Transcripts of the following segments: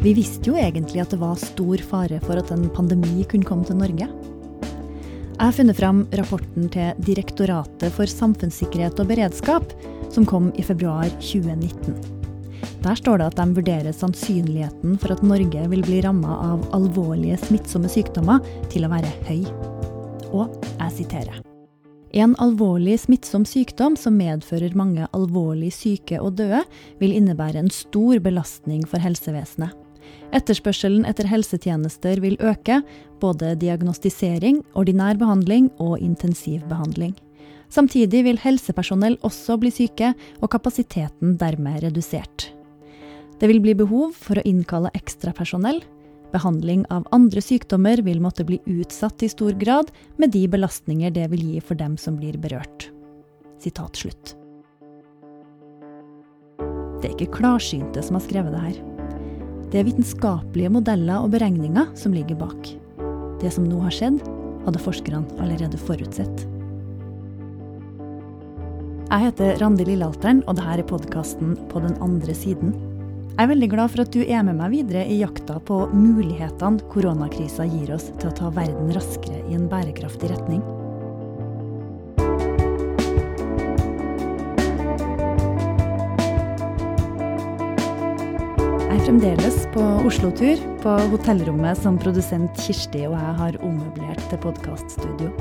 Vi visste jo egentlig at det var stor fare for at en pandemi kunne komme til Norge. Jeg har funnet fram rapporten til Direktoratet for samfunnssikkerhet og beredskap, som kom i februar 2019. Der står det at de vurderer sannsynligheten for at Norge vil bli ramma av alvorlige smittsomme sykdommer, til å være høy. Og jeg siterer. En alvorlig smittsom sykdom som medfører mange alvorlig syke og døde, vil innebære en stor belastning for helsevesenet. Etterspørselen etter helsetjenester vil øke, både diagnostisering, ordinær behandling og intensivbehandling. Samtidig vil helsepersonell også bli syke, og kapasiteten dermed redusert. Det vil bli behov for å innkalle ekstrapersonell. Behandling av andre sykdommer vil måtte bli utsatt i stor grad, med de belastninger det vil gi for dem som blir berørt. Sitat slutt. Det er ikke klarsynte som har skrevet det her. Det er vitenskapelige modeller og beregninger som ligger bak. Det som nå har skjedd, hadde forskerne allerede forutsett. Jeg heter Randi Lillealteren, og dette er podkasten På den andre siden. Jeg er veldig glad for at du er med meg videre i jakta på mulighetene koronakrisa gir oss til å ta verden raskere i en bærekraftig retning. Fremdeles på Oslo-tur, på hotellrommet som produsent Kirsti og jeg har ommøblert til podkaststudio.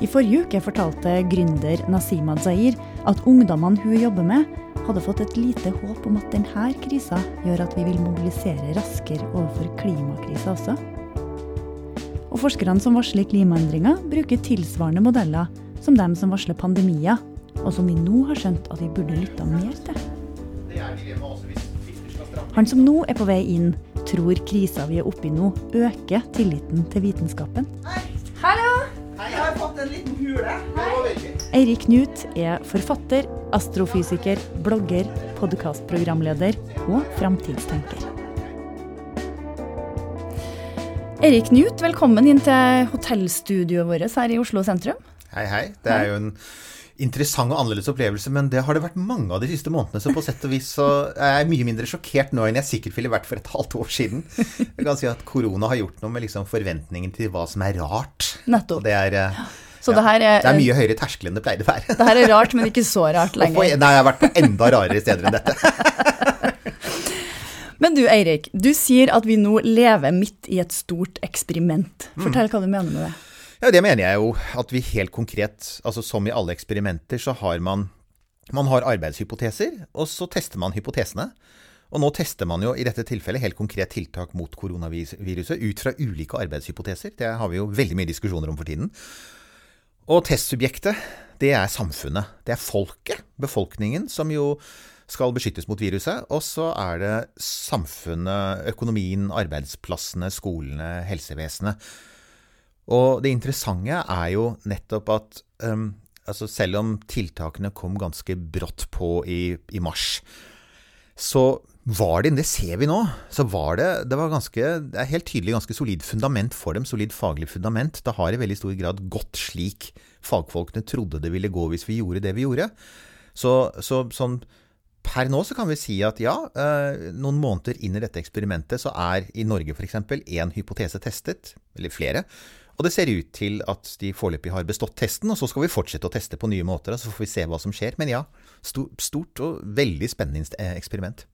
I forrige uke fortalte gründer Nasima Zair at ungdommene hun jobber med, hadde fått et lite håp om at denne krisa gjør at vi vil mobilisere raskere overfor klimakrisa også. Og forskerne som varsler klimaendringer, bruker tilsvarende modeller som dem som varsler pandemier, og som vi nå har skjønt at vi burde lytta mer til. Han som nå er på vei inn, tror krisa vi er oppe i nå, øker tilliten til vitenskapen. Hei. Hallo! Hei, jeg har fått en liten hule. Eirik Knut er forfatter, astrofysiker, blogger, podkastprogramleder og framtidstenker. Eirik Knut, velkommen inn til hotellstudioet vårt her i Oslo sentrum. Hei, hei. Det er jo en interessant og annerledes opplevelse, men det har det vært mange av de siste månedene, så på sett og vis så er jeg mye mindre sjokkert nå enn jeg sikkert ville vært for et halvt år siden. Jeg kan si at korona har gjort noe med liksom forventningen til hva som er rart. Nettopp. Og det er, eh, Så ja, det her er- det er mye høyere terskel enn det pleide å være. Det her er rart, men ikke så rart lenger. lenger. Nei, jeg har vært på enda rarere steder enn dette. Men du Eirik, du sier at vi nå lever midt i et stort eksperiment. Fortell hva du mener med det. Ja, det mener jeg jo at vi helt konkret, altså som i alle eksperimenter, så har man Man har arbeidshypoteser, og så tester man hypotesene. Og nå tester man jo i dette tilfellet helt konkret tiltak mot koronaviruset ut fra ulike arbeidshypoteser. Det har vi jo veldig mye diskusjoner om for tiden. Og testsubjektet, det er samfunnet. Det er folket, befolkningen, som jo skal beskyttes mot viruset. Og så er det samfunnet, økonomien, arbeidsplassene, skolene, helsevesenet. Og det interessante er jo nettopp at um, altså selv om tiltakene kom ganske brått på i, i mars, så var det, det ser vi nå, så var det, det var ganske, det er helt tydelig ganske solid fundament for dem, solid faglig fundament. Det har i veldig stor grad gått slik fagfolkene trodde det ville gå hvis vi gjorde det vi gjorde. Så, så sånn per nå så kan vi si at ja, eh, noen måneder inn i dette eksperimentet så er i Norge f.eks. én hypotese testet, eller flere. Og det ser ut til at de foreløpig har bestått testen, og så skal vi fortsette å teste på nye måter. og Så får vi se hva som skjer. Men ja, stort og veldig spennende eh, eksperiment.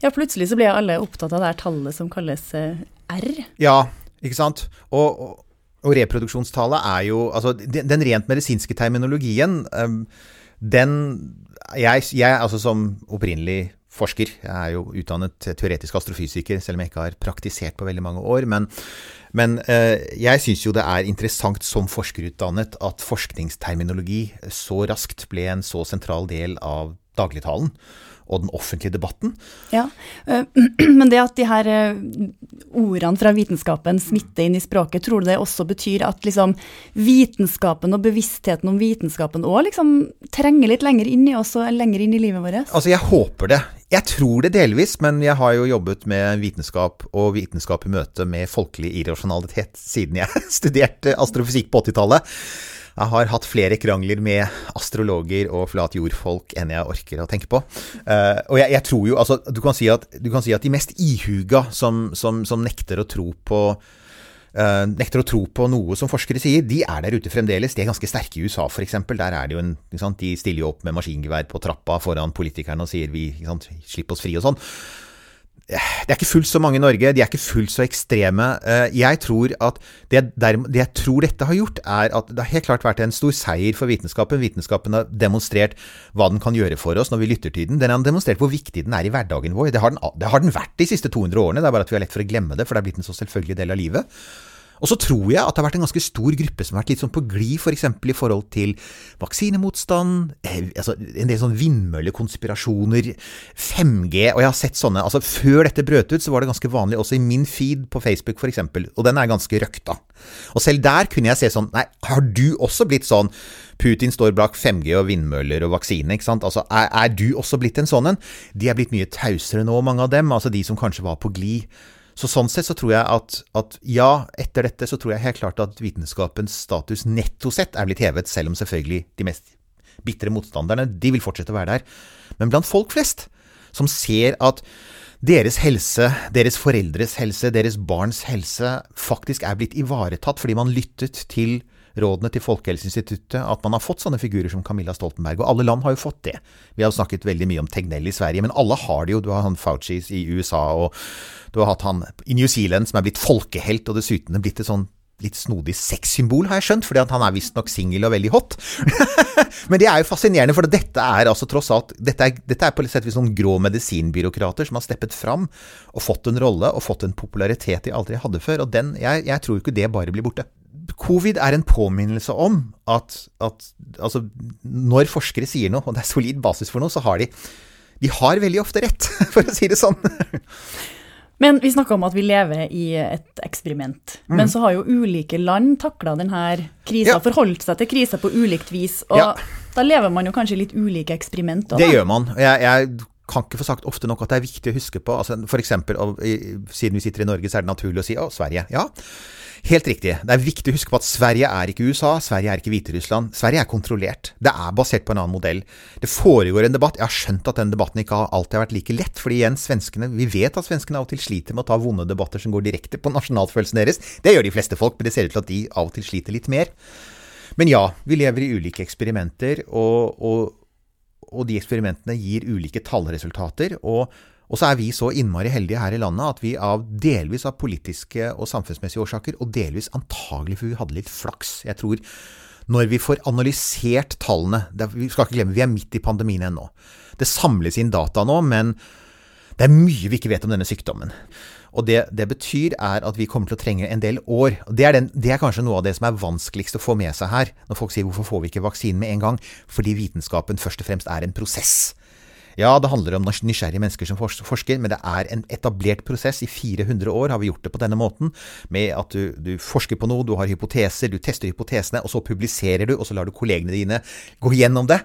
Ja, plutselig så blir alle opptatt av det her tallet som kalles eh, R. Ja, ikke sant. Og, og, og reproduksjonstallet er jo Altså, den, den rent medisinske terminologien, um, den jeg, jeg, altså som opprinnelig forsker, jeg er jo utdannet teoretisk astrofysiker, selv om jeg ikke har praktisert på veldig mange år. Men, men eh, jeg syns jo det er interessant som forskerutdannet at forskningsterminologi så raskt ble en så sentral del av dagligtalen og den offentlige debatten. Ja, eh, Men det at de her eh, ordene fra vitenskapen smitter inn i språket, tror du det også betyr at liksom vitenskapen og bevisstheten om vitenskapen òg liksom trenger litt lenger inn i oss og lenger inn i livet vårt? Altså, jeg håper det. Jeg tror det delvis, men jeg har jo jobbet med vitenskap og vitenskap i møte med folkelig irrasjonalitet siden jeg studerte astrofysikk på 80-tallet. Jeg har hatt flere krangler med astrologer og flat jordfolk enn jeg orker å tenke på. Uh, og jeg, jeg, tror jo altså, du kan, si at, kan si at de mest ihuga som, som, som nekter å tro på uh, nekter å tro på noe som forskere sier, de er der ute fremdeles. De er ganske sterke i USA, f.eks. Der er det jo en De stiller jo opp med maskingevær på trappa foran politikerne og sier vi slipp oss fri og sånn. Det er ikke fullt så mange i Norge, de er ikke fullt så ekstreme. Eh, jeg tror at det, det, jeg tror dette har gjort, er at det har helt klart vært en stor seier for vitenskapen. Vitenskapen har demonstrert hva den kan gjøre for oss når vi lytter til den. Den har demonstrert hvor viktig den er i hverdagen vår. Det har den, det har den vært de siste 200 årene, det er bare at vi har lett for å glemme det, for det er blitt en så selvfølgelig del av livet. Og så tror jeg at det har vært en ganske stor gruppe som har vært litt sånn på glid, f.eks. For i forhold til vaksinemotstand, eh, altså en del sånn vindmøllekonspirasjoner, 5G Og jeg har sett sånne altså Før dette brøt ut, så var det ganske vanlig også i min feed på Facebook, f.eks., og den er ganske røkta. Og selv der kunne jeg se sånn Nei, har du også blitt sånn? Putin står bak 5G og vindmøller og vaksine, ikke sant. Altså, er, er du også blitt en sånn en? De er blitt mye tausere nå, mange av dem. Altså de som kanskje var på glid. Så sånn sett så tror jeg at, at, ja, etter dette så tror jeg helt klart at vitenskapens status netto sett er blitt hevet, selv om selvfølgelig de mest bitre motstanderne, de vil fortsette å være der. Men blant folk flest, som ser at deres helse, deres foreldres helse, deres barns helse faktisk er blitt ivaretatt fordi man lyttet til rådene til Folkehelseinstituttet at man har fått sånne figurer som Camilla Stoltenberg. Og alle land har jo fått det. Vi har jo snakket veldig mye om Tegnell i Sverige, men alle har det jo. Du har han Fauci i USA, og du har hatt han i New Zealand som er blitt folkehelt, og dessuten er blitt et sånn litt snodig sexsymbol, har jeg skjønt, fordi han er visstnok singel og veldig hot. Men det er jo fascinerende, for dette er altså tross alt Dette er, dette er på et sett vis noen grå medisinbyråkrater som har steppet fram og fått en rolle og fått en popularitet de aldri hadde før. Og den, jeg, jeg tror ikke det bare blir borte. Covid er en påminnelse om at, at altså, når forskere sier noe, og det er solid basis for noe, så har de De har veldig ofte rett, for å si det sånn. Men vi snakka om at vi lever i et eksperiment. Mm. Men så har jo ulike land takla denne krisa, ja. forholdt seg til krisa på ulikt vis. Og ja. da lever man jo kanskje litt ulike eksperimenter. Det gjør man. Jeg, jeg, kan ikke få sagt ofte nok at det er viktig å huske på. Altså, for eksempel, siden vi sitter i Norge, så er det naturlig å si å, Sverige. Ja. Helt riktig. Det er viktig å huske på at Sverige er ikke USA, Sverige er ikke Hviterussland. Sverige er kontrollert. Det er basert på en annen modell. Det foregår en debatt. Jeg har skjønt at den debatten ikke alltid har vært like lett. fordi igjen, svenskene, Vi vet at svenskene av og til sliter med å ta vonde debatter som går direkte på nasjonalfølelsen deres. Det gjør de fleste folk, men det ser ut til at de av og til sliter litt mer. Men ja, vi lever i ulike eksperimenter, og, og, og de eksperimentene gir ulike tallresultater. og og så er vi så innmari heldige her i landet at vi av delvis av politiske og samfunnsmessige årsaker, og delvis antagelig for vi hadde litt flaks Jeg tror når vi får analysert tallene Vi skal ikke glemme vi er midt i pandemien ennå. Det samles inn data nå, men det er mye vi ikke vet om denne sykdommen. Og det det betyr, er at vi kommer til å trenge en del år. Det er, den, det er, kanskje noe av det som er vanskeligst å få med seg her, når folk sier hvorfor får vi ikke vaksinen med en gang? Fordi vitenskapen først og fremst er en prosess. Ja, det handler om nysgjerrige mennesker som forsker, men det er en etablert prosess. I 400 år har vi gjort det på denne måten, med at du, du, forsker på noe, du har hypoteser, du tester hypotesene, og så publiserer du, og så lar du kollegene dine gå gjennom det.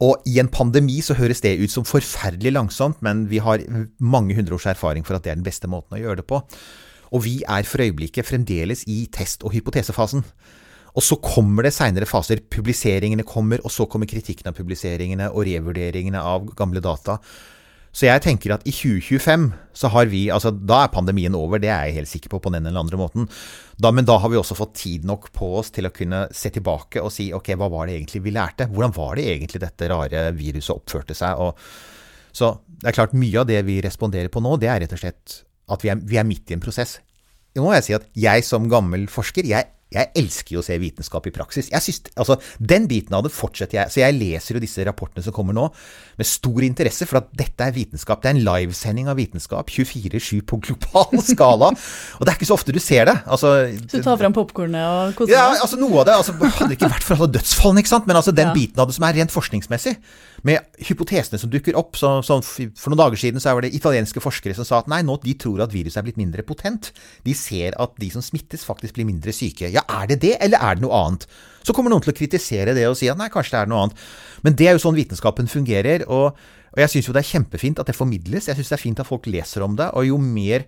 Og i en pandemi så høres det ut som forferdelig langsomt, men vi har mange hundre års erfaring for at det er den beste måten å gjøre det på. Og vi er for øyeblikket fremdeles i test- og hypotesefasen. Og så kommer det seinere faser. Publiseringene kommer, og så kommer kritikken av publiseringene og revurderingene av gamle data. Så jeg tenker at i 2025 så har vi Altså, da er pandemien over, det er jeg helt sikker på på den eller andre måten. Da, men da har vi også fått tid nok på oss til å kunne se tilbake og si ok, hva var det egentlig vi lærte? Hvordan var det egentlig dette rare viruset oppførte seg? Og, så det er klart, mye av det vi responderer på nå, det er rett og slett at vi er, vi er midt i en prosess. Nå må jeg si at jeg som gammel forsker, jeg jeg elsker jo å se vitenskap i praksis. Jeg synes, altså, Den biten av det fortsetter jeg. Så jeg leser jo disse rapportene som kommer nå, med stor interesse, for at dette er vitenskap. Det er en livesending av vitenskap. 24-7 på global skala. og det er ikke så ofte du ser det. Altså, så du tar fram popkornet og koser deg? Ja, altså noe av det. Altså, hadde det ikke vært for alle dødsfallene, ikke sant. Men altså den ja. biten av det som er rent forskningsmessig, med hypotesene som dukker opp. Så, så for noen dager siden var det italienske forskere som sa at nei, nå de tror at viruset er blitt mindre potent. De ser at de som smittes, faktisk blir mindre syke. Ja, er det det, eller er det noe annet? Så kommer noen til å kritisere det og si at nei, kanskje det er noe annet. Men det er jo sånn vitenskapen fungerer. Og, og jeg syns jo det er kjempefint at det formidles. Jeg syns det er fint at folk leser om det. Og jo mer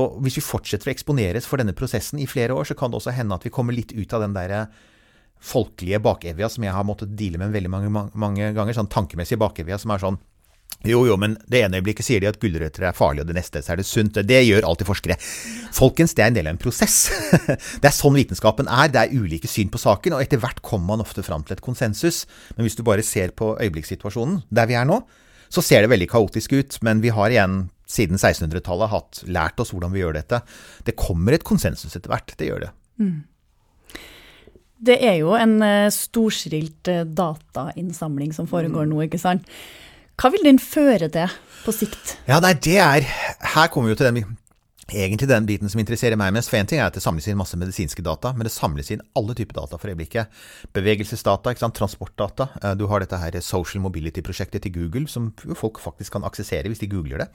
og hvis vi fortsetter å eksponeres for denne prosessen i flere år, så kan det også hende at vi kommer litt ut av den derre folkelige bakevja som jeg har måttet deale med veldig mange, mange ganger. Sånn tankemessige bakevja som er sånn jo, jo, men det ene øyeblikket sier de at gulrøtter er farlig, og det neste så er det sunt. Det gjør alltid forskere. Folkens, det er en del av en prosess. Det er sånn vitenskapen er. Det er ulike syn på saken, og etter hvert kommer man ofte fram til et konsensus. Men hvis du bare ser på øyeblikkssituasjonen der vi er nå, så ser det veldig kaotisk ut. Men vi har igjen siden 1600-tallet hatt lært oss hvordan vi gjør dette. Det kommer et konsensus etter hvert. Det gjør det. Mm. Det er jo en eh, storstilt eh, datainnsamling som foregår nå, ikke sant. Hva vil den føre til på sikt? Ja, nei, det er Her kommer vi jo til den egentlig den biten som interesserer meg mest. For én ting er at det samles inn masse medisinske data, men det samles inn alle typer data for øyeblikket. Bevegelsesdata, ikke sant? transportdata. Eh, du har dette her Social Mobility-prosjektet til Google, som folk faktisk kan aksessere hvis de googler det.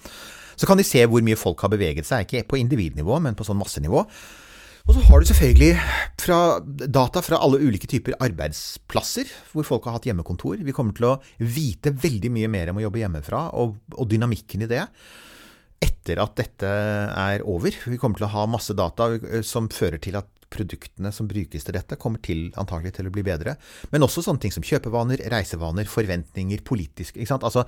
Så kan de se hvor mye folk har beveget seg, ikke på individnivå, men på sånn massenivå. Og så har du selvfølgelig fra data fra alle ulike typer arbeidsplasser hvor folk har hatt hjemmekontor. Vi kommer til å vite veldig mye mer om å jobbe hjemmefra, og, og dynamikken i det etter at dette er over. Vi kommer til å ha masse data eh, som fører til at produktene som brukes til dette, kommer til antagelig til å bli bedre. Men også sånne ting som kjøpevaner, reisevaner, forventninger, politisk ikke sant? Altså,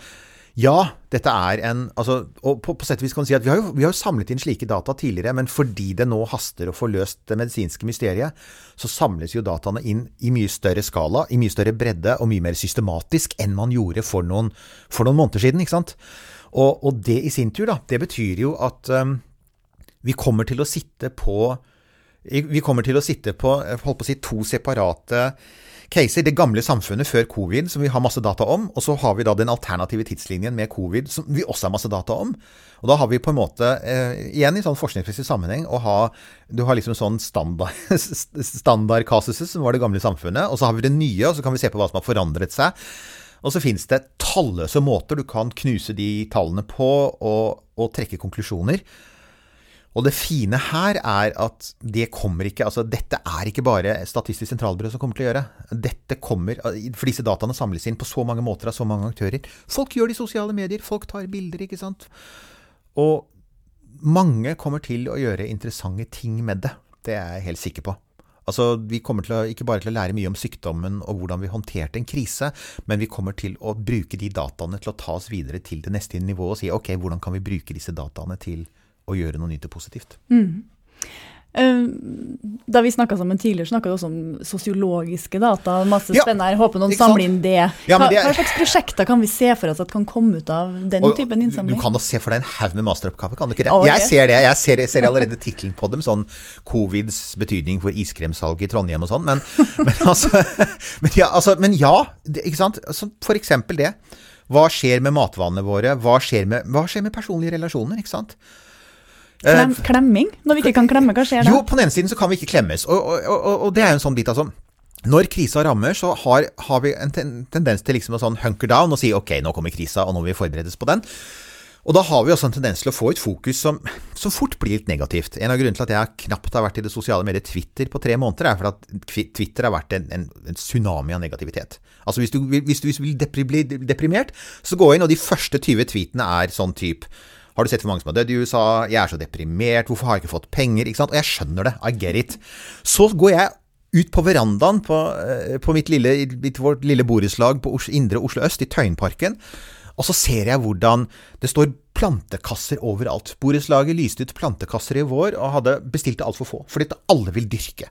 ja, dette er en altså, og på, på sett og vis kan du si at vi har, jo, vi har jo samlet inn slike data tidligere, men fordi det nå haster å få løst det medisinske mysteriet, så samles jo dataene inn i mye større skala, i mye større bredde og mye mer systematisk enn man gjorde for noen, for noen måneder siden. ikke sant? Og, og, det i sin tur, da, det betyr jo at um, vi kommer til å sitte på vi kommer til å sitte på, holdt på å si, to separate caser. Det gamle samfunnet før covid, som vi har masse data om. Og så har vi da den alternative tidslinjen med covid, som vi også har masse data om. Og da har vi på en måte, eh, igjen i sånn forskningsmessig sammenheng, å ha Du har liksom sånn standard, standard casuses, som var det gamle samfunnet. Og så har vi det nye, og så kan vi se på hva som har forandret seg. Og så finnes det talløse måter du kan knuse de tallene på og, og trekke konklusjoner. Og det fine her er at det kommer ikke Altså, dette er ikke bare Statistisk sentralbyrå som kommer til å gjøre. Dette kommer For disse dataene samles inn på så mange måter av så mange aktører. Folk gjør det i sosiale medier. Folk tar bilder, ikke sant. Og mange kommer til å gjøre interessante ting med det. Det er jeg helt sikker på. Altså, Vi kommer til å, ikke bare til å lære mye om sykdommen og hvordan vi håndterte en krise, men vi kommer til å bruke de dataene til å ta oss videre til det neste nivået og si ok, hvordan kan vi bruke disse dataene til å gjøre noe nytt og positivt. Mm. Eh, da vi snakka sammen tidligere, snakka du også om sosiologiske data. Masse ja, spennende her. Håper noen samler inn det. Hva, er, hva, slags prosjekter kan vi se for oss at kan komme ut av den og, typen innsamling? Du kan da se for deg en haug med masteroppgaver, kan du ikke det? Okay. Jeg ser det. Jeg ser, ser allerede tittelen på dem, sånn covids betydning for iskremsalget i Trondheim og sånn. Men, men, altså, men, ja, altså, men ja, det, ikke sant. Altså, for eksempel det. Hva skjer med matvanene våre? Hva skjer med, hva skjer med personlige relasjoner? ikke sant? Klem, eh, klemming? Når vi ikke kan klemme, hva skjer da? Jo, på den ene siden så kan vi ikke klemmes. Og, og, og, og det er jo en sånn bit, altså. Når krisa rammer, så har, har vi en ten, tendens til liksom å sånn hunker down og si ok, nå kommer krisa, og nå må vi forberedes på den. Og da har vi også en tendens til å få et fokus som, som fort blir litt negativt. En av grunnene til at jeg knapt har vært i det sosiale mediet Twitter på tre måneder, er fordi at Twitter har vært en, en, en tsunami av negativitet. Altså hvis du, hvis du vil bli deprimert, så gå inn, og de første 20 tweetene er sånn type har du sett for mange som har dødd i USA? Jeg er så deprimert. Hvorfor har jeg ikke fått penger? Ikke sant? Og jeg skjønner det. I get it. Så går jeg ut på verandaen på, eh, på mitt lille, vårt lille borettslag på indre Oslo øst, i Tøyenparken. Og så ser jeg hvordan det står plantekasser overalt. Borettslaget lyste ut plantekasser i vår og hadde bestilt det altfor få, fordi alle vil dyrke.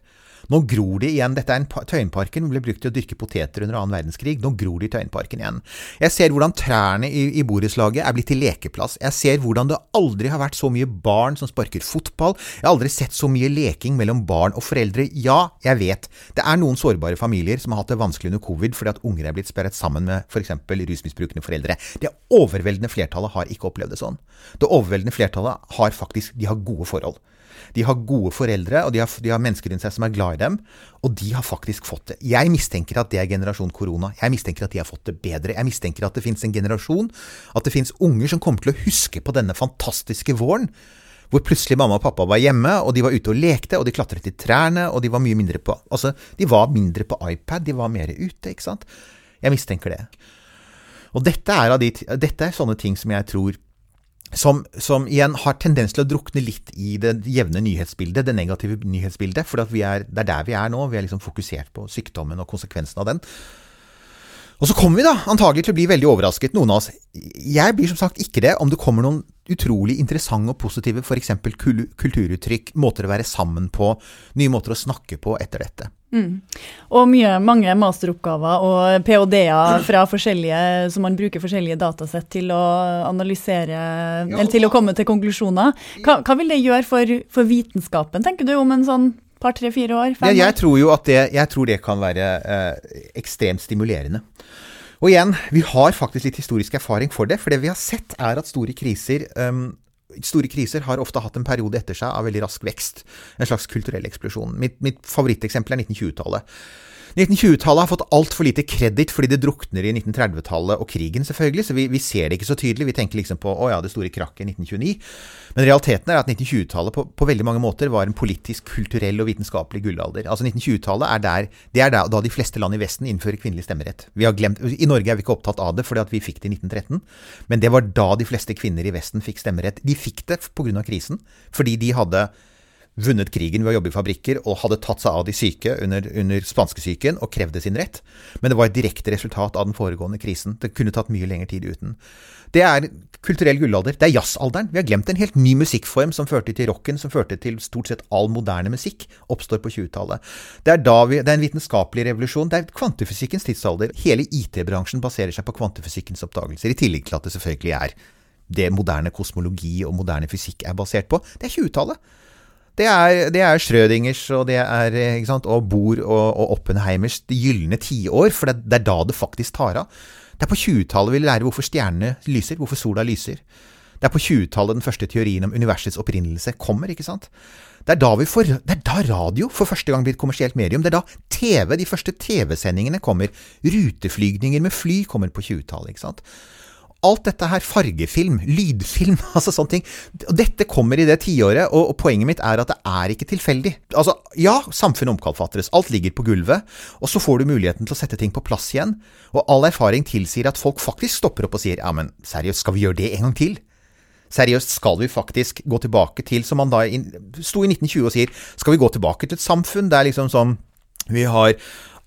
Nå gror de igjen. Dette er en Tøyenparken ble brukt til å dyrke poteter under annen verdenskrig. Nå gror de i Tøyenparken igjen. Jeg ser hvordan trærne i, i borettslaget er blitt til lekeplass. Jeg ser hvordan det aldri har vært så mye barn som sparker fotball. Jeg har aldri sett så mye leking mellom barn og foreldre. Ja, jeg vet. Det er noen sårbare familier som har hatt det vanskelig under covid fordi at unger er blitt sperret sammen med f.eks. rusmisbrukende foreldre. Det overveldende flertallet har ikke opplevd det sånn. Det overveldende flertallet har faktisk de har gode forhold. De har gode foreldre, og de har, de har, mennesker rundt seg som er glad i dem. Og de har faktisk fått det. Jeg mistenker at det er generasjon korona. Jeg mistenker at de har fått det bedre. Jeg mistenker at det fins en generasjon, at det fins unger som kommer til å huske på denne fantastiske våren. Hvor plutselig mamma og pappa var hjemme, og de var ute og lekte, og de klatret i trærne, og de var mye mindre på Altså, de var mindre på iPad, de var mer ute, ikke sant? Jeg mistenker det. Og dette er, de, dette er sånne ting som jeg tror som, som, igjen har tendens til å drukne litt i det jevne nyhetsbildet, det negative nyhetsbildet. For det er der vi er nå. Vi er liksom fokusert på sykdommen og konsekvensen av den. Og så kommer vi da antagelig til å bli veldig overrasket, noen av oss. Jeg blir som sagt ikke det om det kommer noen utrolig interessante og positive f.eks. kulturuttrykk, måter å være sammen på, nye måter å snakke på etter dette. Mm. Og mye, mange masteroppgaver og ph.d.-er fra forskjellige, som man bruker forskjellige datasett til å analysere, eller til å komme til konklusjoner. Hva, hva vil det gjøre for, for, vitenskapen, tenker du, om en sånn par, tre, fire år? Ja, jeg tror jo at det, jeg tror det kan være eh, ekstremt stimulerende. Og igjen, vi har faktisk litt historisk erfaring for det. For det vi har sett, er at store kriser um, Store kriser har ofte hatt en periode etter seg av veldig rask vekst. En slags kulturell eksplosjon. Mitt, mitt favoritteksempel er 1920-tallet. 1920-tallet har fått altfor lite kreditt fordi det drukner i 1930-tallet og krigen, selvfølgelig, så vi, vi, ser det ikke så tydelig. Vi tenker liksom på å ja, det store krakket i 1929. Men realiteten er at 1920-tallet på, på, veldig mange måter var en politisk, kulturell og vitenskapelig gullalder. Altså 1920-tallet er der, det er da de fleste land i Vesten innfører kvinnelig stemmerett. Glemt, I Norge er vi ikke opptatt av det fordi vi fikk det i 1913, men det var da de fleste kvinner i Vesten fikk stemmerett. De fikk det pga. krisen, fordi de hadde vunnet krigen ved å jobbe i fabrikker og hadde tatt seg av de syke under, under spanskesyken og krevde sin rett. Men det var et direkte resultat av den foregående krisen. Det kunne tatt mye lengre tid uten. Det er kulturell gullalder. Det er jazzalderen. Vi har glemt en helt ny musikkform som førte til rocken, som førte til stort sett all moderne musikk, oppstår på 20-tallet. Det, det er en vitenskapelig revolusjon. Det er kvantefysikkens tidsalder. Hele IT-bransjen baserer seg på kvantefysikkens oppdagelser, i tillegg til at det selvfølgelig er det moderne kosmologi og moderne fysikk er basert på. Det er 20-tallet. Det er, det er Schrødingers og det er sant, og Bohr og, og Oppenheimers gylne tiår, for det, det, er da det faktisk tar av. Det er på 20-tallet vi lærer hvorfor stjernene lyser, hvorfor sola lyser. Det er på 20-tallet den første teorien om universets opprinnelse kommer, ikke sant? Det er, får, det er da radio for første gang blir et kommersielt medium. Det er da TV, de første TV-sendingene kommer. Ruteflygninger med fly kommer på 20-tallet, ikke sant. Alt dette her, fargefilm, lydfilm, altså sånne ting. Dette kommer i det tiåret, og, poenget mitt er at det er ikke tilfeldig. Altså, ja, samfunnet omkalfatres, alt ligger på gulvet, og så får du muligheten til å sette ting på plass igjen. Og all erfaring tilsier at folk faktisk stopper opp og sier ja, men seriøst, skal vi gjøre det en gang til? Seriøst, skal vi faktisk gå tilbake til, som man da sto i 1920 og sier, skal vi gå tilbake til et samfunn der liksom sånn vi har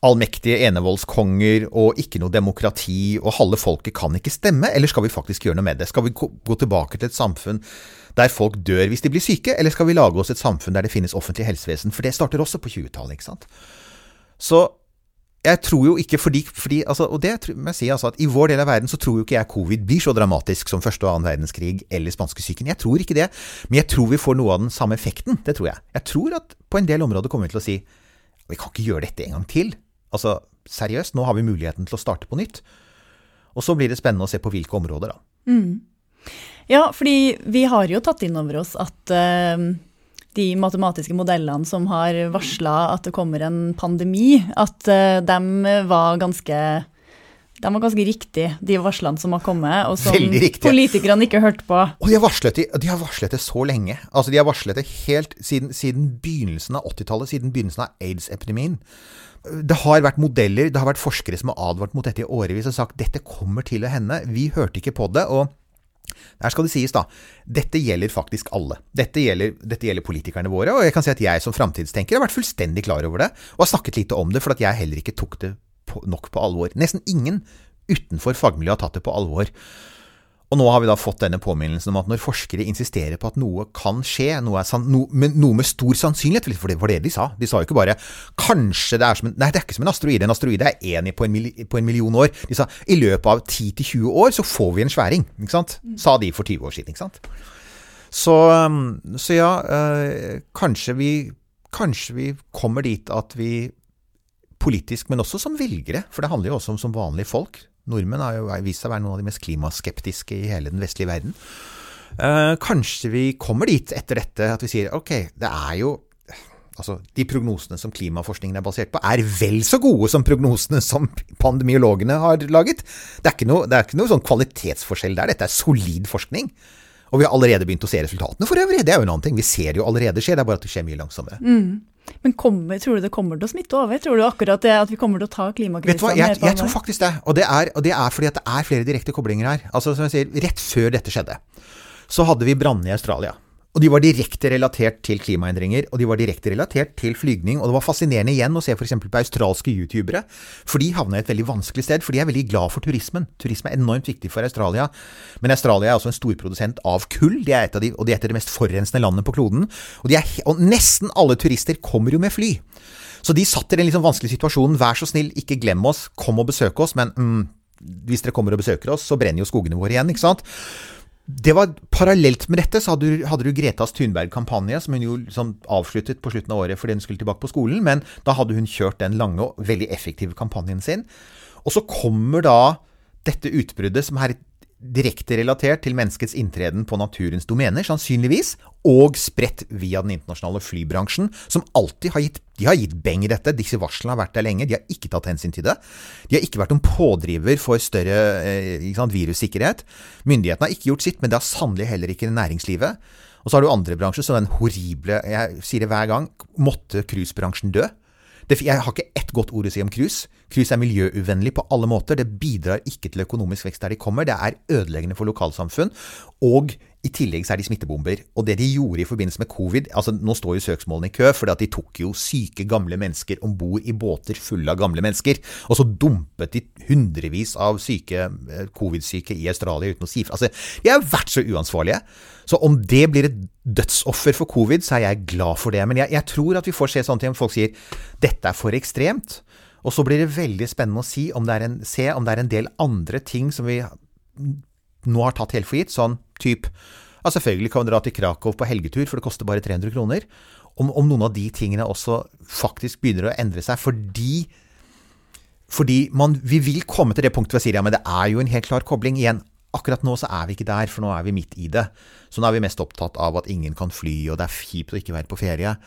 allmektige enevoldskonger og ikke noe demokrati, og halve folket kan ikke stemme, eller skal vi faktisk gjøre noe med det? Skal vi gå tilbake til et samfunn der folk dør hvis de blir syke, eller skal vi lage oss et samfunn der det finnes offentlig helsevesen? For det starter også på 20-tallet, ikke sant. Så jeg tror jo ikke fordi, fordi altså, Og det må jeg si altså, at i vår del av verden så tror jo ikke jeg covid blir så dramatisk som første og annen verdenskrig eller spanskesyken. Jeg tror ikke det. Men jeg tror vi får noe av den samme effekten. Det tror jeg. Jeg tror at på en del områder kommer vi til å si vi kan ikke gjøre dette en gang til. Altså, seriøst, nå har vi muligheten til å starte på nytt. Og så blir det spennende å se på hvilke områder, da. Mm. Ja, fordi vi har jo tatt inn over oss at uh, de matematiske modellene som har varsla at det kommer en pandemi, at uh, de var ganske de var ganske riktige, de varslene som har kommet, og som politikerne ikke hørte på. Og de har, varslet, de har varslet det så lenge. Altså, de har varslet det helt siden, siden begynnelsen av 80-tallet, siden begynnelsen av aids-epidemien det har vært modeller, det har vært forskere som har advart mot dette i årevis og sagt dette kommer til å hende. Vi hørte ikke på det. og her skal det sies, da. Dette gjelder faktisk alle. Dette gjelder, dette gjelder, politikerne våre. Og jeg kan si at jeg som framtidstenker har vært fullstendig klar over det, og har snakket lite om det, for at jeg heller ikke tok det nok på alvor. Nesten ingen utenfor fagmiljøet har tatt det på alvor. Og nå har vi da fått denne påminnelsen om at når forskere insisterer på at noe kan skje, noe, san, no, med, noe med, stor sannsynlighet, for det var det de sa. De sa jo ikke bare 'kanskje det er som en Nei, det er ikke som en asteroide. En asteroide er én på, på, en million år. De sa i løpet av 10-20 år så får vi en sværing. Ikke sant? Sa de for 20 år siden. ikke sant? Så, så ja, øh, kanskje vi Kanskje vi kommer dit at vi politisk, men også som velgere, for det handler jo også om som vanlige folk, Nordmenn har jo vist seg å være noen av de mest klimaskeptiske i hele den vestlige verden. Eh, kanskje vi kommer dit etter dette at vi sier ok, det er jo Altså, de prognosene som klimaforskningen er basert på, er vel så gode som prognosene som pandemiologene har laget. Det er ikke noe, er ikke noe sånn kvalitetsforskjell der. Dette er solid forskning. Og vi har allerede begynt å se resultatene for øvrig. Det er jo en annen ting. Vi ser det jo allerede skje, det er bare at det skjer mye langsommere. Mm. Men kommer, tror du det kommer til å smitte over? Tror du akkurat det at vi kommer til å ta klimakrisen Vet du jeg, jeg tror faktisk det. Og det, er, og det er fordi at det er flere direkte koblinger her. Altså som jeg sier, Rett før dette skjedde, så hadde vi brannene i Australia. Og de var direkte relatert til klimaendringer, og de var direkte relatert til flygning. Og det var fascinerende igjen å se f.eks. på australske youtubere, for de havna i et veldig vanskelig sted. For de er veldig glad for turismen. Turisme er enormt viktig for Australia. Men Australia er også en storprodusent av kull, de er et av de, og de er et av de mest forurensende landene på kloden. Og, er, og, nesten alle turister kommer jo med fly. Så de satt i den liksom vanskelige situasjonen. Vær så snill, ikke glem oss, kom og besøk oss. Men mm, hvis dere kommer og besøker oss, så brenner jo skogene våre igjen, ikke sant det var Parallelt med dette så hadde du, hadde du Gretas Thunberg-kampanje, som hun jo liksom avsluttet på slutten av året fordi hun skulle tilbake på skolen. Men da hadde hun kjørt den lange og veldig effektive kampanjen sin. Og så kommer da dette utbruddet, som er direkte relatert til menneskets inntreden på naturens domener, sannsynligvis, og spredt via den internasjonale flybransjen, som alltid har gitt, har gitt beng i dette. Disse varslene har vært der lenge, de har ikke tatt hensyn til det. De har ikke vært noen pådriver for større eh, sant, virussikkerhet. Myndighetene har ikke gjort sitt, men det har sannelig heller ikke næringslivet. Og så har du andre bransjer, som den horrible, jeg sier det hver gang, måtte cruisebransjen dø? Jeg har ikke ett godt ord å si om cruise. Cruise er miljøuvennlig på alle måter. Det bidrar ikke til økonomisk vekst der de kommer. Det er ødeleggende for lokalsamfunn. Og i tillegg så er de smittebomber. Og det de gjorde i forbindelse med covid altså Nå står jo søksmålene i kø, for de tok jo syke, gamle mennesker om bord i båter fulle av gamle mennesker. Og så dumpet de hundrevis av syke, eh, covid-syke i Australia uten å si fra. Altså, de har vært så uansvarlige. Så om det blir et dødsoffer for covid, så er jeg glad for det. Men jeg, jeg tror at vi får se sånne ting om folk sier dette er for ekstremt. Og så blir det veldig spennende å si om en, se om det er en del andre ting som vi nå har tatt helt for gitt. Sånn type ja, Selvfølgelig kan du dra til Krakow på helgetur, for det koster bare 300 kroner. Om, om, noen av de tingene også faktisk begynner å endre seg fordi fordi man, vi vil komme til det punktet hvor jeg sier ja, men det er jo en helt klar kobling. Igjen, Akkurat nå så er vi ikke der, for nå er vi midt i det. Så nå er vi mest opptatt av at ingen kan fly, og det er kjipt å ikke være på ferie.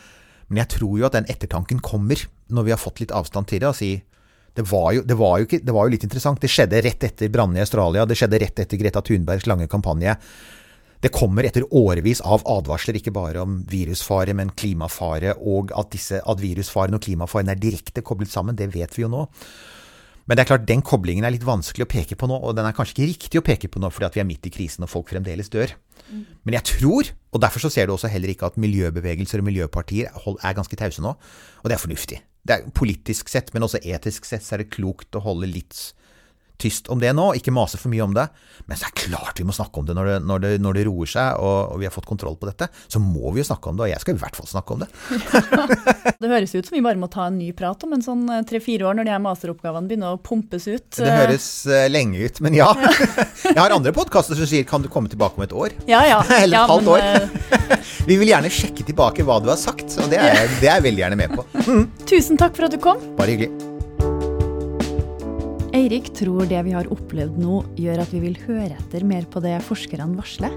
Men jeg tror jo at den ettertanken kommer, når vi har fått litt avstand til det, og si det var, jo, det, var ikke, det var jo, litt interessant. Det skjedde rett etter brannene i Australia. Det skjedde rett etter Greta Thunbergs lange kampanje. Det kommer etter årevis av advarsler, ikke bare om virusfare, men klimafare, og at, disse, at virusfaren og klimafaren er direkte koblet sammen. Det vet vi jo nå. Men det er klart, den koblingen er litt vanskelig å peke på nå, og den er kanskje ikke riktig å peke på nå fordi vi er midt i krisen og folk fremdeles dør. Mm. Men jeg tror, og derfor så ser du også heller ikke at miljøbevegelser og miljøpartier er ganske tause nå, og det er fornuftig. Det er Politisk sett, men også etisk sett, så er det klokt å holde litt tyst om det nå, ikke mase for mye om det. Men så er det klart vi må snakke om det når det, når det, når det roer seg og, og, vi har fått kontroll på dette. Så må vi jo snakke om det, og jeg skal i hvert fall snakke om det. det høres ut som vi bare må ta en ny prat om en sånn eh, tre-fire år, når de her masteroppgavene begynner å pumpes ut. Det høres uh, lenge ut, men ja. jeg har andre podkaster som sier 'kan du komme tilbake om et år'? Ja, ja. Eller et halvt år. vi vil gjerne sjekke tilbake hva du har sagt, og det er, det er jeg veldig gjerne med på. Mm. Tusen takk for at du kom. Bare hyggelig. Eirik tror det vi har opplevd nå, gjør at vi vil høre etter mer på det forskerne varsler.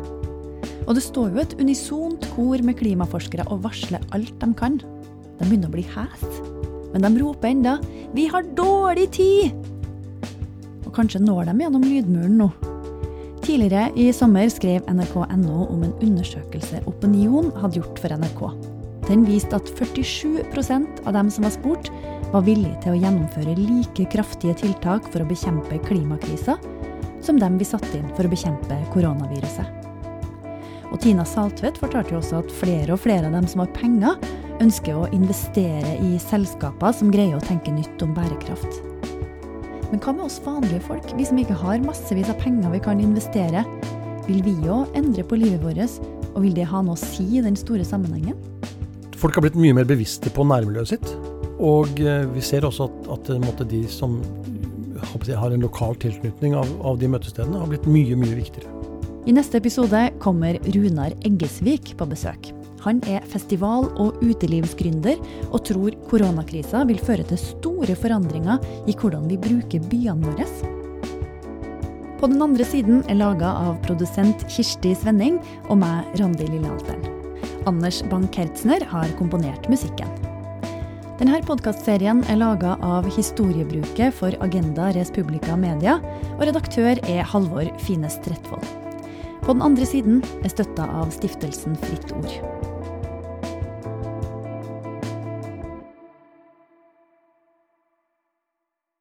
Og det står jo et unisont kor med klimaforskere og varsler alt de kan. De begynner å bli hes. Men de roper enda 'Vi har dårlig tid!' Og kanskje når de gjennom lydmuren nå. Tidligere i sommer skrev nrk.no om en undersøkelse Opinion hadde gjort for NRK. Den viste at 47% av dem som var spurt, var villig til å gjennomføre like kraftige tiltak for å bekjempe klimakrisa som dem vi satte inn for å bekjempe koronaviruset. Og Tina Saltvedt fortalte jo også at flere og flere av dem som har penger, ønsker å investere i selskaper som greier å tenke nytt om bærekraft. Men hva med oss vanlige folk, vi som ikke har massevis av penger vi kan investere? Vil vi òg endre på livet vårt, og vil det ha noe å si i den store sammenhengen? Folk har blitt mye mer bevisste på nærmiljøet sitt. Og eh, vi ser også at, at eh, de som har en lokal tilknytning av, av, de møtestedene, har blitt mye, mye viktigere. I neste episode kommer Runar Eggesvik på besøk. Han er festival- og utelivsgründer, og tror koronakrisa vil føre til store forandringer i hvordan vi bruker byene våre. På den andre siden er laga av produsent Kirsti Svenning og meg, Randi Lillehalteren. Anders Bank-Hertzner har komponert musikken. Denne podkastserien er laga av Historiebruket for Agenda Res Publica Media, og redaktør er Halvor Fines Trettvoll. På den andre siden er støtta av stiftelsen Fritt Ord.